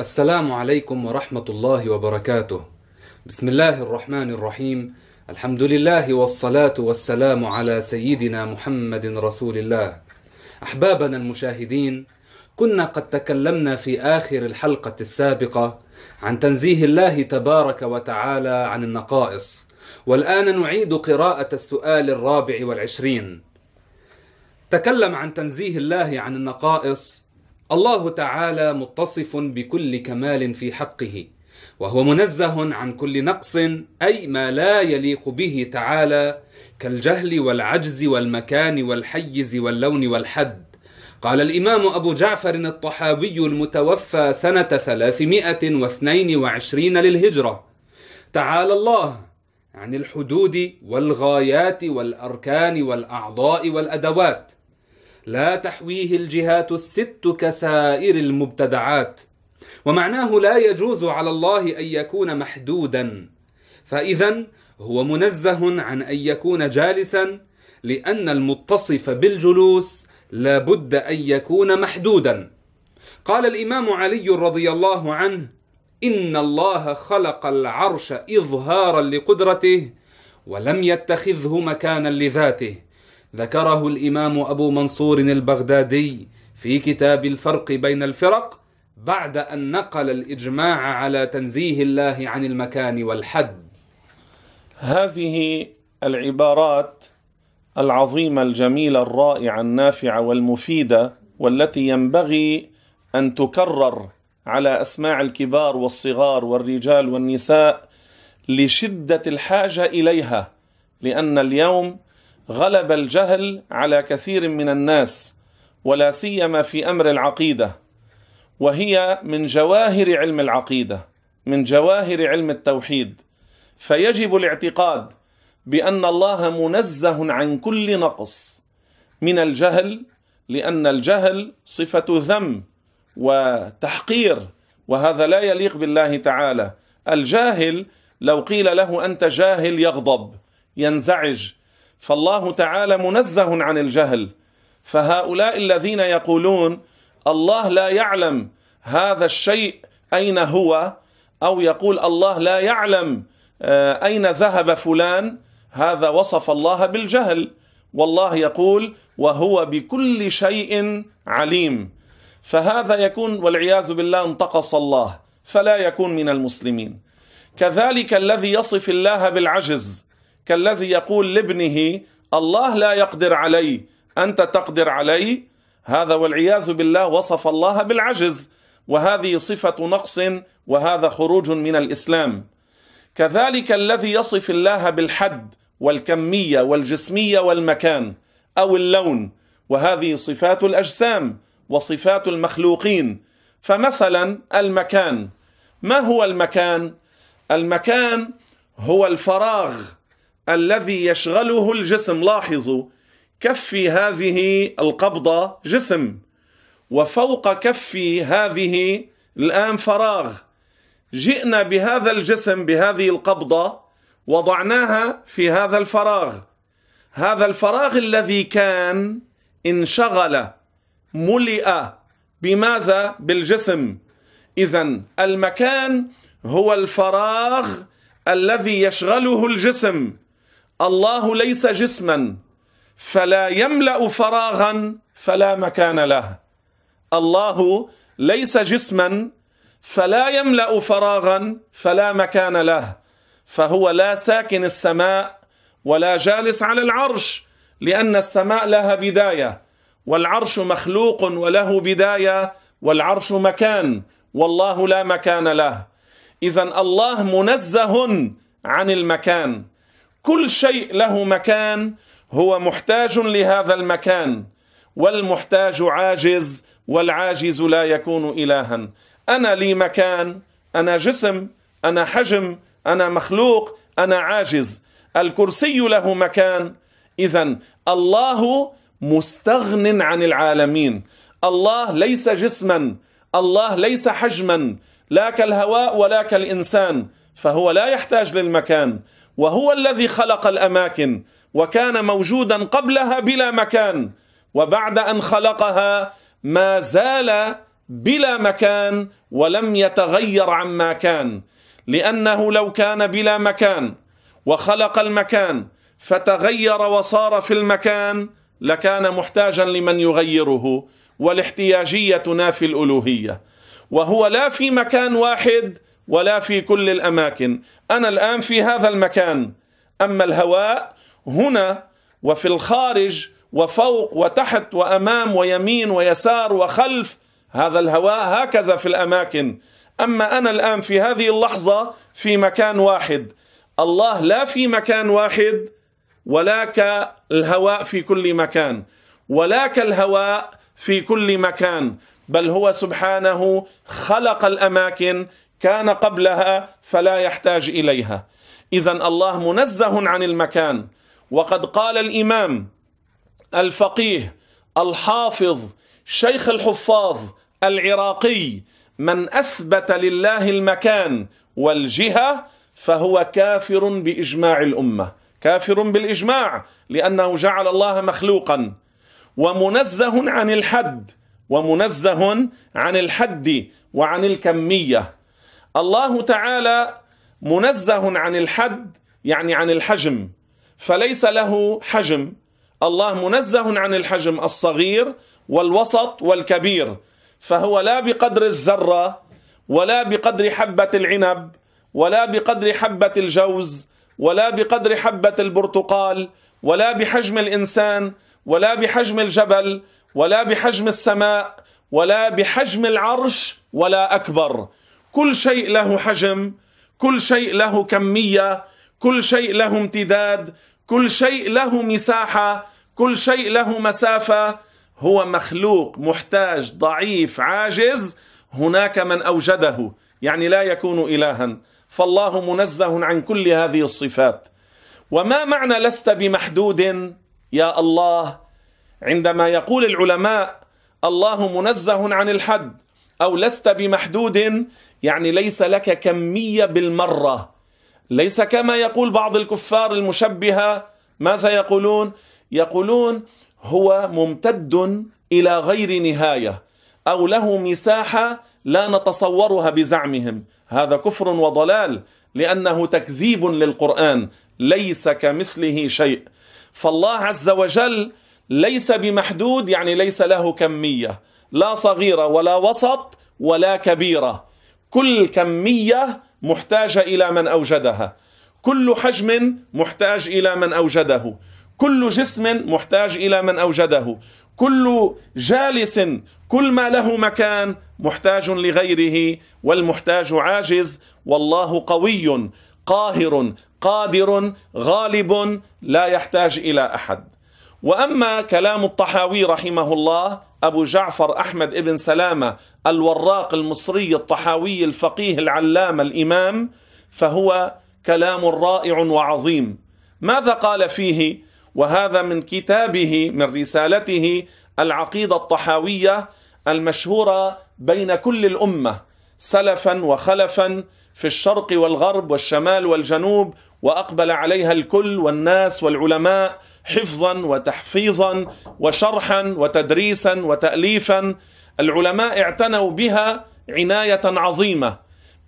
السلام عليكم ورحمة الله وبركاته. بسم الله الرحمن الرحيم. الحمد لله والصلاة والسلام على سيدنا محمد رسول الله. أحبابنا المشاهدين، كنا قد تكلمنا في آخر الحلقة السابقة عن تنزيه الله تبارك وتعالى عن النقائص، والآن نعيد قراءة السؤال الرابع والعشرين. تكلم عن تنزيه الله عن النقائص الله تعالى متصف بكل كمال في حقه وهو منزه عن كل نقص أي ما لا يليق به تعالى كالجهل والعجز والمكان والحيز واللون والحد. قال الإمام أبو جعفر الطحاوي المتوفى سنة 322 للهجرة تعالى الله عن الحدود والغايات والأركان والأعضاء والأدوات لا تحويه الجهات الست كسائر المبتدعات. ومعناه لا يجوز على الله أن يكون محدودا. فاذا هو منزه عن أن يكون جالسا لأن المتصف بالجلوس لا بد أن يكون محدودا. قال الإمام علي رضي الله عنه إن الله خلق العرش إظهارا لقدرته ولم يتخذه مكانا لذاته. ذكره الإمام أبو منصور البغدادي في كتاب الفرق بين الفرق بعد أن نقل الإجماع على تنزيه الله عن المكان والحد. هذه العبارات العظيمة الجميلة الرائعة النافعة والمفيدة والتي ينبغي أن تكرر على أسماع الكبار والصغار والرجال والنساء لشدة الحاجة إليها لأن اليوم غلب الجهل على كثير من الناس ولا سيما في أمر العقيدة وهي من جواهر علم العقيدة من جواهر علم التوحيد. فيجب الاعتقاد بأن الله منزه عن كل نقص من الجهل لأن الجهل صفة ذم وتحقير وهذا لا يليق بالله تعالى. الجاهل لو قيل له أنت جاهل يغضب ينزعج فالله تعالى منزه عن الجهل. فهؤلاء الذين يقولون الله لا يعلم هذا الشيء أين هو أو يقول الله لا يعلم أين ذهب فلان هذا وصف الله بالجهل. والله يقول وهو بكل شيء عليم. فهذا يكون والعياذ بالله انتقص الله فلا يكون من المسلمين. كذلك الذي يصف الله بالعجز كالذي يقول لابنه الله لا يقدر علي أنت تقدر علي؟ هذا والعياذ بالله وصف الله بالعجز. وهذه صفة نقص وهذا خروج من الإسلام. كذلك الذي يصف الله بالحد والكمية والجسمية والمكان أو اللون. وهذه صفات الأجسام وصفات المخلوقين. فمثلا المكان. ما هو المكان؟ المكان هو الفراغ. الذي يشغله الجسم. لاحظوا كف هذه القبضة جسم وفوق كف هذه الآن فراغ. جئنا بهذا الجسم بهذه القبضة وضعناها في هذا الفراغ. هذا الفراغ الذي كان انشغل ملئ بماذا؟ بالجسم. إذا المكان هو الفراغ الذي يشغله الجسم. الله ليس جسما فلا يملأ فراغا فلا مكان له. الله ليس جسما فلا يملأ فراغا فلا مكان له. فهو لا ساكن السماء ولا جالس على العرش لأن السماء لها بداية والعرش مخلوق وله بداية والعرش مكان والله لا مكان له. اذا الله منزه عن المكان. كل شيء له مكان هو محتاج لهذا المكان. والمحتاج عاجز والعاجز لا يكون إلها. أنا لي مكان أنا جسم أنا حجم أنا مخلوق أنا عاجز. الكرسي له مكان. اذا الله مستغن عن العالمين. الله ليس جسما الله ليس حجما. لا كالهواء ولا كالإنسان فهو لا يحتاج للمكان. وهو الذي خلق الأماكن وكان موجودا قبلها بلا مكان وبعد أن خلقها ما زال بلا مكان ولم يتغير عما كان لأنه لو كان بلا مكان وخلق المكان فتغير وصار في المكان لكان محتاجا لمن يغيره والاحتياجية تنافي الألوهية. وهو لا في مكان واحد ولا في كل الأماكن. أنا الآن في هذا المكان. أما الهواء هنا وفي الخارج وفوق وتحت وأمام ويمين ويسار وخلف هذا الهواء هكذا في الأماكن. أما أنا الآن في هذه اللحظة في مكان واحد. الله لا في مكان واحد ولا كالهواء في كل مكان. ولا كالهواء في كل مكان. بل هو سبحانه خلق الأماكن كان قبلها فلا يحتاج إليها. اذا الله منزه عن المكان. وقد قال الإمام الفقيه الحافظ شيخ الحفاظ العراقي من أثبت لله المكان والجهة فهو كافر بإجماع الأمة. كافر بالإجماع لأنه جعل الله مخلوقا. ومنزه عن الحد ومنزه عن الحد وعن الكمية. الله تعالى منزه عن الحد يعني عن الحجم. فليس له حجم. الله منزه عن الحجم الصغير والوسط والكبير. فهو لا بقدر الذرة ولا بقدر حبة العنب ولا بقدر حبة الجوز ولا بقدر حبة البرتقال ولا بحجم الإنسان ولا بحجم الجبل ولا بحجم السماء ولا بحجم العرش ولا أكبر. كل شيء له حجم كل شيء له كمية كل شيء له امتداد كل شيء له مساحة كل شيء له مسافة. هو مخلوق محتاج ضعيف عاجز هناك من أوجده يعني لا يكون الها. فالله منزه عن كل هذه الصفات. وما معنى لست بمحدود؟ يا الله عندما يقول العلماء الله منزه عن الحد. أو لست بمحدود يعني ليس لك كمية بالمرة. ليس كما يقول بعض الكفار المشبهة ماذا يقولون يقولون هو ممتد إلى غير نهاية أو له مساحة لا نتصورها بزعمهم. هذا كفر وضلال لأنه تكذيب للقرآن ليس كمثله شيء. فالله عز وجل ليس بمحدود يعني ليس له كمية. لا صغيرة ولا وسط ولا كبيرة. كل كمية محتاجة إلى من أوجدها. كل حجم محتاج إلى من أوجده. كل جسم محتاج إلى من أوجده. كل جالس كل ما له مكان محتاج لغيره والمحتاج عاجز. والله قوي قاهر قادر غالب لا يحتاج إلى أحد. وأما كلام الطحاوي رحمه الله أبو جعفر أحمد ابن سلامة الوراق المصري الطحاوي الفقيه العلامه الإمام فهو كلام رائع وعظيم. ماذا قال فيه؟ وهذا من كتابه من رسالته العقيدة الطحاوية المشهورة بين كل الأمة سلفا وخلفا في الشرق والغرب والشمال والجنوب وأقبل عليها الكل والناس والعلماء حفظا وتحفيظا وشرحا وتدريسا وتاليفا. العلماء اعتنوا بها عناية عظيمة.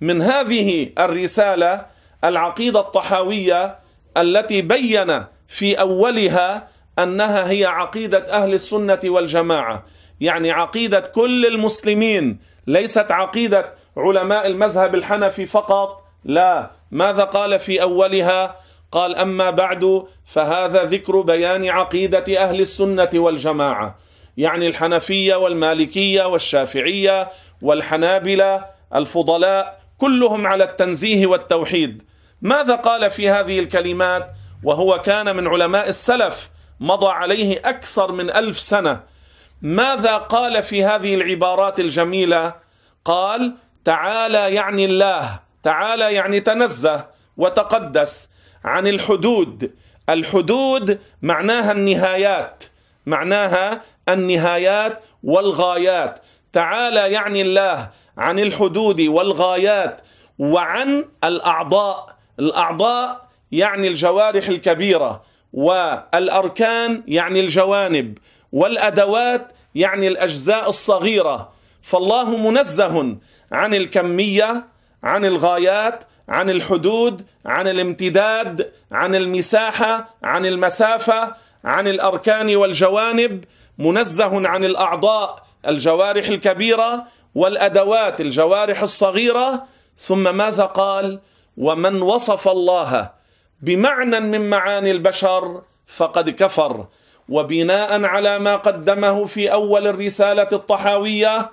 من هذه الرسالة العقيدة الطحاوية التي بين في أولها أنها هي عقيدة أهل السنة والجماعة. يعني عقيدة كل المسلمين ليست عقيدة علماء المذهب الحنفي فقط لا. ماذا قال في أولها؟ قال أما بعد فهذا ذكر بيان عقيدة أهل السنة والجماعة يعني الحنفية والمالكية والشافعية والحنابلة الفضلاء كلهم على التنزيه والتوحيد. ماذا قال في هذه الكلمات؟ وهو كان من علماء السلف مضى عليه أكثر من ألف سنة. ماذا قال في هذه العبارات الجميلة؟ قال تعالى يعني الله تعالى يعني تنزه وتقدس عن الحدود. الحدود معناها النهايات معناها النهايات والغايات. تعالى يعني الله عن الحدود والغايات وعن الأعضاء. الأعضاء يعني الجوارح الكبيرة والأركان يعني الجوانب والأدوات يعني الأجزاء الصغيرة. فالله منزه عن الكمية عن الغايات عن الحدود عن الامتداد عن المساحة عن المسافة عن الأركان والجوانب منزه عن الأعضاء الجوارح الكبيرة والأدوات الجوارح الصغيرة. ثم ماذا قال؟ ومن وصف الله بمعنى من معاني البشر فقد كفر. وبناء على ما قدمه في أول الرسالة الطحاوية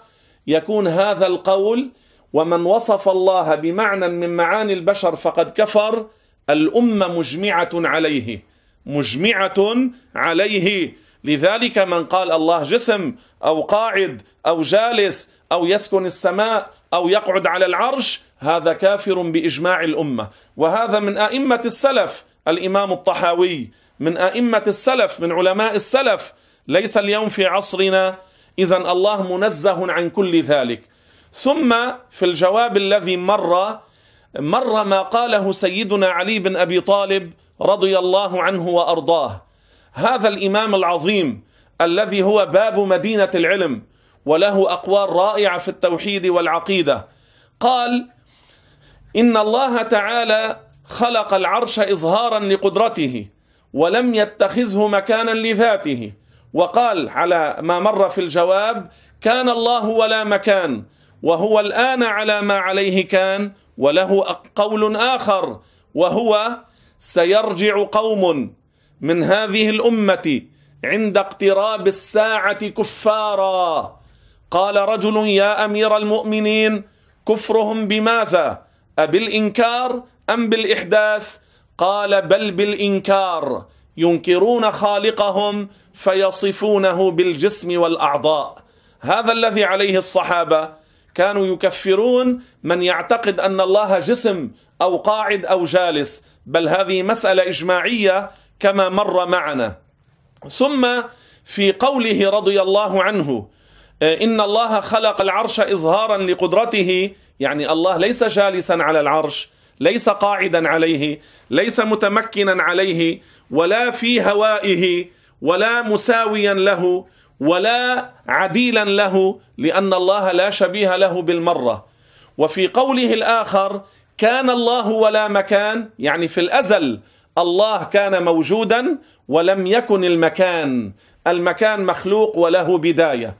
يكون هذا القول ومن وصف الله بمعنى من معاني البشر فقد كفر الأمة مجمعة عليه مجمعة عليه. لذلك من قال الله جسم أو قاعد أو جالس أو يسكن السماء أو يقعد على العرش هذا كافر بإجماع الأمة. وهذا من أئمة السلف الإمام الطحاوي من أئمة السلف من علماء السلف. ليس اليوم في عصرنا اذا الله منزه عن كل ذلك. ثم في الجواب الذي مر مر ما قاله سيدنا علي بن أبي طالب رضي الله عنه وأرضاه. هذا الإمام العظيم الذي هو باب مدينة العلم وله أقوال رائعة في التوحيد والعقيدة. قال إن الله تعالى خلق العرش اظهارا لقدرته ولم يتخذه مكانا لذاته. وقال على ما مر في الجواب كان الله ولا مكان وهو الآن على ما عليه كان وله قول آخر وهو سيرجع قوم من هذه الأمة عند اقتراب الساعة كفارا. قال رجل يا أمير المؤمنين كفرهم بماذا؟ أبالإنكار أم بالإحداث؟ قال بل بالإنكار ينكرون خالقهم فيصفونه بالجسم والأعضاء. هذا الذي عليه الصحابة كانوا يكفرون من يعتقد أن الله جسم أو قاعد أو جالس بل هذه مسألة إجماعية كما مر معنا. ثم في قوله رضي الله عنه إن الله خلق العرش إظهارا لقدرته يعني الله ليس جالسا على العرش ليس قاعدا عليه ليس متمكنا عليه ولا في هوائه ولا مساويا له ولا عديلا له لأن الله لا شبيه له بالمرة. وفي قوله الآخر كان الله ولا مكان يعني في الأزل الله كان موجودا ولم يكن المكان. المكان مخلوق وله بداية.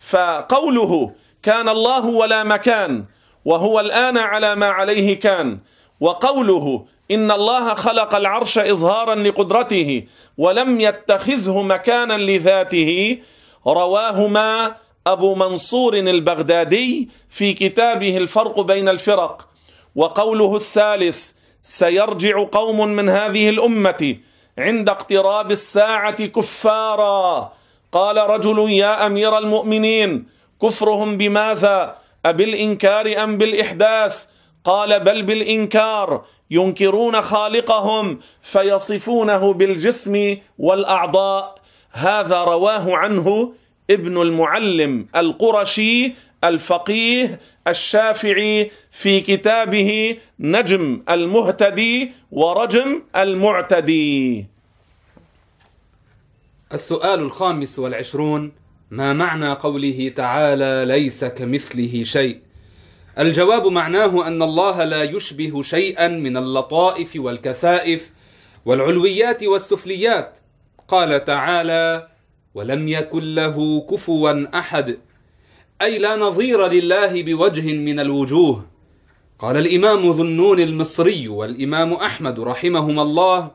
فقوله كان الله ولا مكان وهو الآن على ما عليه كان وقوله إن الله خلق العرش إظهارا لقدرته ولم يتخذه مكانا لذاته. رواهما أبو منصور البغدادي في كتابه الفرق بين الفرق. وقوله الثالث سيرجع قوم من هذه الأمة عند اقتراب الساعة كفارا. قال رجل يا أمير المؤمنين كفرهم بماذا؟ أبالإنكار أم بالإحداث؟ قال بل بالإنكار. ينكرون خالقهم فيصفونه بالجسم والأعضاء. هذا رواه عنه ابن المعلم القرشي الفقيه الشافعي في كتابه نجم المهتدي ورجم المعتدي. السؤال الخامس والعشرون ما معنى قوله تعالى ليس كمثله شيء؟ الجواب معناه أن الله لا يشبه شيئا من اللطائف والكثائف والعلويات والسفليات. قال تعالى ولم يكن له كفوا أحد. أي لا نظير لله بوجه من الوجوه. قال الإمام ذو النون المصري والإمام أحمد رحمهما الله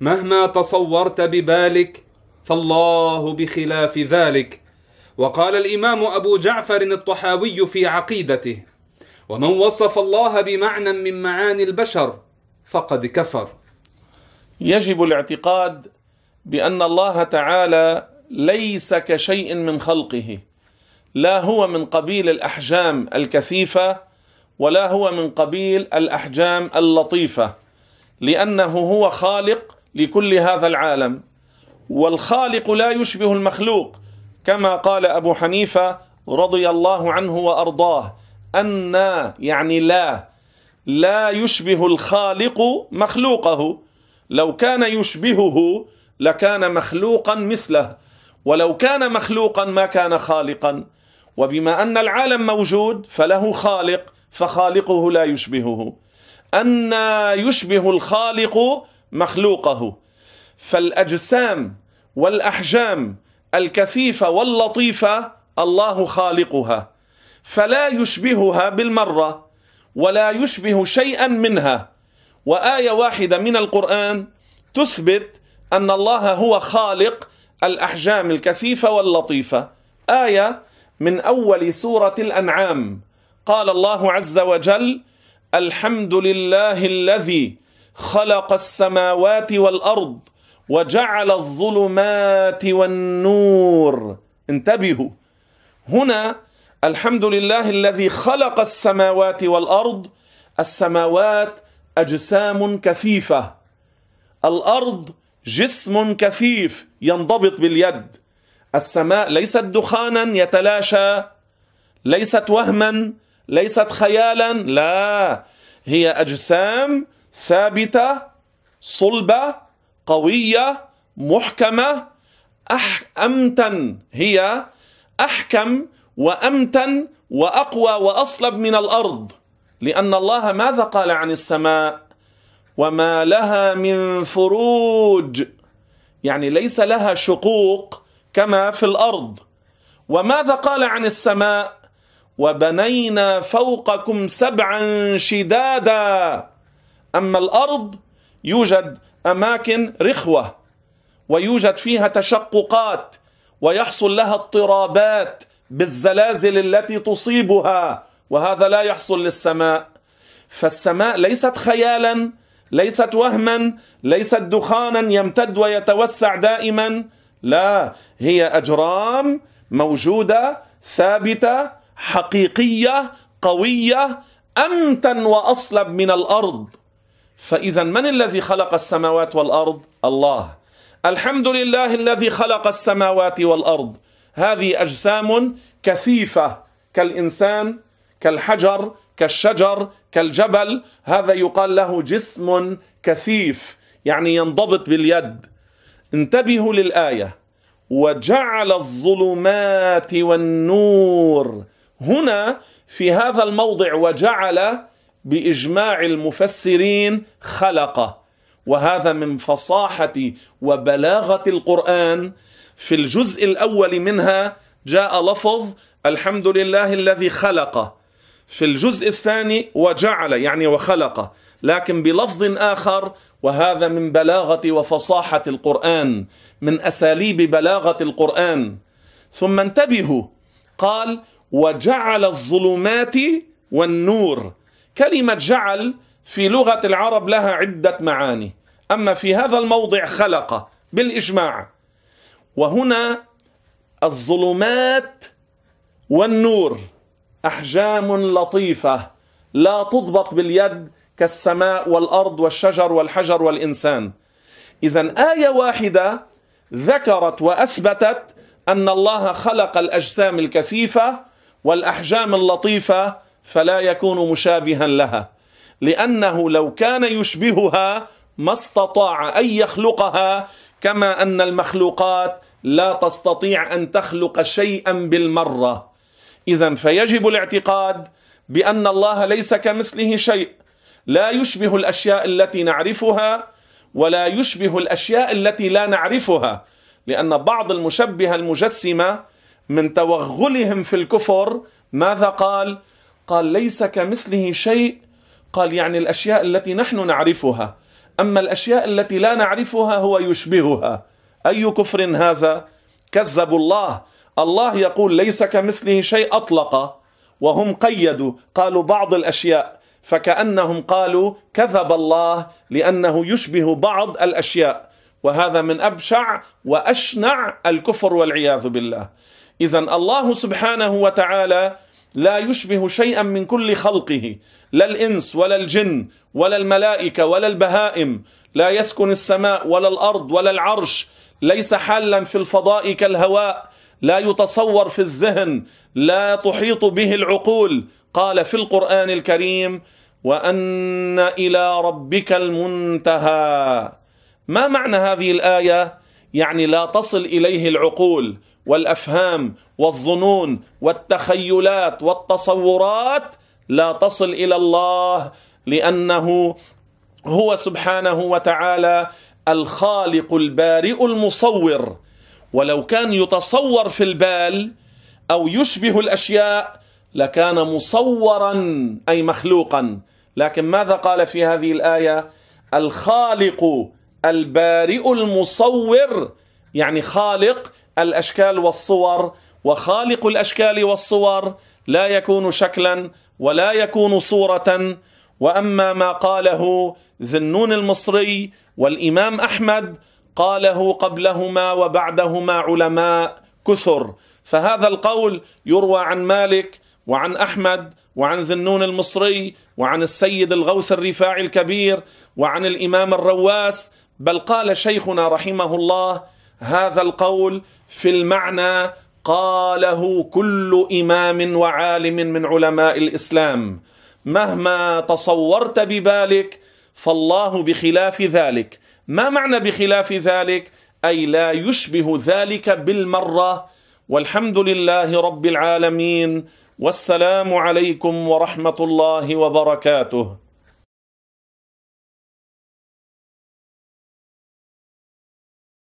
مهما تصورت ببالك فالله بخلاف ذلك. وقال الإمام أبو جعفر الطحاوي في عقيدته ومن وصف الله بمعنى من معاني البشر فقد كفر. يجب الاعتقاد بأن الله تعالى ليس كشيء من خلقه لا هو من قبيل الأحجام الكثيفة ولا هو من قبيل الأحجام اللطيفة لأنه هو خالق لكل هذا العالم والخالق لا يشبه المخلوق كما قال أبو حنيفة رضي الله عنه وأرضاه أن يعني لا لا يشبه الخالق مخلوقه. لو كان يشبهه لكان مخلوقا مثله ولو كان مخلوقا ما كان خالقا. وبما أن العالم موجود فله خالق فخالقه لا يشبهه. أن يشبه الخالق مخلوقه. فالأجسام والأحجام الكثيفة واللطيفة الله خالقها فلا يشبهها بالمرة ولا يشبه شيئا منها. وآية واحدة من القرآن تثبت أن الله هو خالق الأحجام الكثيفة واللطيفة. آية من أول سورة الأنعام. قال الله عز وجل الحمد لله الذي خلق السماوات والأرض وجعل الظلمات والنور. انتبهوا. هنا الحمد لله الذي خلق السماوات والأرض. السماوات أجسام كثيفة. الأرض جسم كثيف ينضبط باليد. السماء ليست دخانا يتلاشى. ليست وهما ليست خيالا لا. هي أجسام ثابتة صلبة قوية محكمة أح أمتن هي أحكم وأمتن وأقوى وأصلب من الأرض. لأن الله ماذا قال عن السماء؟ وما لها من فروج. يعني ليس لها شقوق كما في الأرض. وماذا قال عن السماء؟ وبنينا فوقكم سبعا شدادا. أما الأرض يوجد أماكن رخوة ويوجد فيها تشققات ويحصل لها اضطرابات بالزلازل التي تصيبها وهذا لا يحصل للسماء. فالسماء ليست خيالا ليست وهما ليست دخانا يمتد ويتوسع دائما. لا هي أجرام موجودة ثابتة حقيقية قوية امتن وأصلب من الأرض. فإذا من الذي خلق السماوات والأرض؟ الله. الحمد لله الذي خلق السماوات والأرض. هذه أجسام كثيفة كالإنسان كالحجر كالشجر كالجبل. هذا يقال له جسم كثيف يعني ينضبط باليد. انتبهوا للآية. وجعل الظلمات والنور. هنا في هذا الموضع وجعل بإجماع المفسرين خلق. وهذا من فصاحة وبلاغة القرآن. في الجزء الأول منها جاء لفظ الحمد لله الذي خلق. في الجزء الثاني وجعل يعني وخلق. لكن بلفظ آخر وهذا من بلاغة وفصاحة القرآن من أساليب بلاغة القرآن. ثم انتبهوا. قال وجعل الظلمات والنور. كلمة جعل في لغة العرب لها عدة معاني. أما في هذا الموضع خلق بالإجماع. وهنا الظلمات والنور أحجام لطيفة لا تضبط باليد كالسماء والأرض والشجر والحجر والإنسان. اذا آية واحدة ذكرت وأثبتت أن الله خلق الأجسام الكثيفة والأحجام اللطيفة فلا يكون مشابها لها. لأنه لو كان يشبهها ما استطاع أن يخلقها كما أن المخلوقات لا تستطيع أن تخلق شيئا بالمرة. اذا فيجب الاعتقاد بأن الله ليس كمثله شيء. لا يشبه الأشياء التي نعرفها ولا يشبه الأشياء التي لا نعرفها. لأن بعض المشبهه المجسمة من توغلهم في الكفر ماذا قال؟ قال ليس كمثله شيء. قال يعني الأشياء التي نحن نعرفها. أما الأشياء التي لا نعرفها هو يشبهها. أي كفر هذا؟ كذبوا الله. الله يقول ليس كمثله شيء أطلق. وهم قيدوا. قالوا بعض الأشياء. فكأنهم قالوا كذب الله لأنه يشبه بعض الأشياء. وهذا من أبشع وأشنع الكفر والعياذ بالله. اذا الله سبحانه وتعالى لا يشبه شيئا من كل خلقه لا الإنس ولا الجن ولا الملائكة ولا البهائم لا يسكن السماء ولا الأرض ولا العرش ليس حالا في الفضاء كالهواء لا يتصور في الذهن لا تحيط به العقول. قال في القرآن الكريم وأن إلى ربك المنتهى. ما معنى هذه الآية؟ يعني لا تصل إليه العقول. والأفهام والظنون والتخيلات والتصورات لا تصل إلى الله لأنه هو سبحانه وتعالى الخالق البارئ المصور. ولو كان يتصور في البال أو يشبه الأشياء لكان مصورا أي مخلوقا. لكن ماذا قال في هذه الآية؟ الخالق البارئ المصور يعني خالق الأشكال والصور وخالق الأشكال والصور لا يكون شكلا ولا يكون صوره. وأما ما قاله ذنون المصري والإمام أحمد قاله قبلهما وبعدهما علماء كثر. فهذا القول يروى عن مالك وعن أحمد وعن ذنون المصري وعن السيد الغوث الرفاعي الكبير وعن الإمام الرواس. بل قال شيخنا رحمه الله هذا القول في المعنى قاله كل إمام وعالم من علماء الإسلام. مهما تصورت ببالك فالله بخلاف ذلك. ما معنى بخلاف ذلك؟ أي لا يشبه ذلك بالمرة. والحمد لله رب العالمين. والسلام عليكم ورحمة الله وبركاته.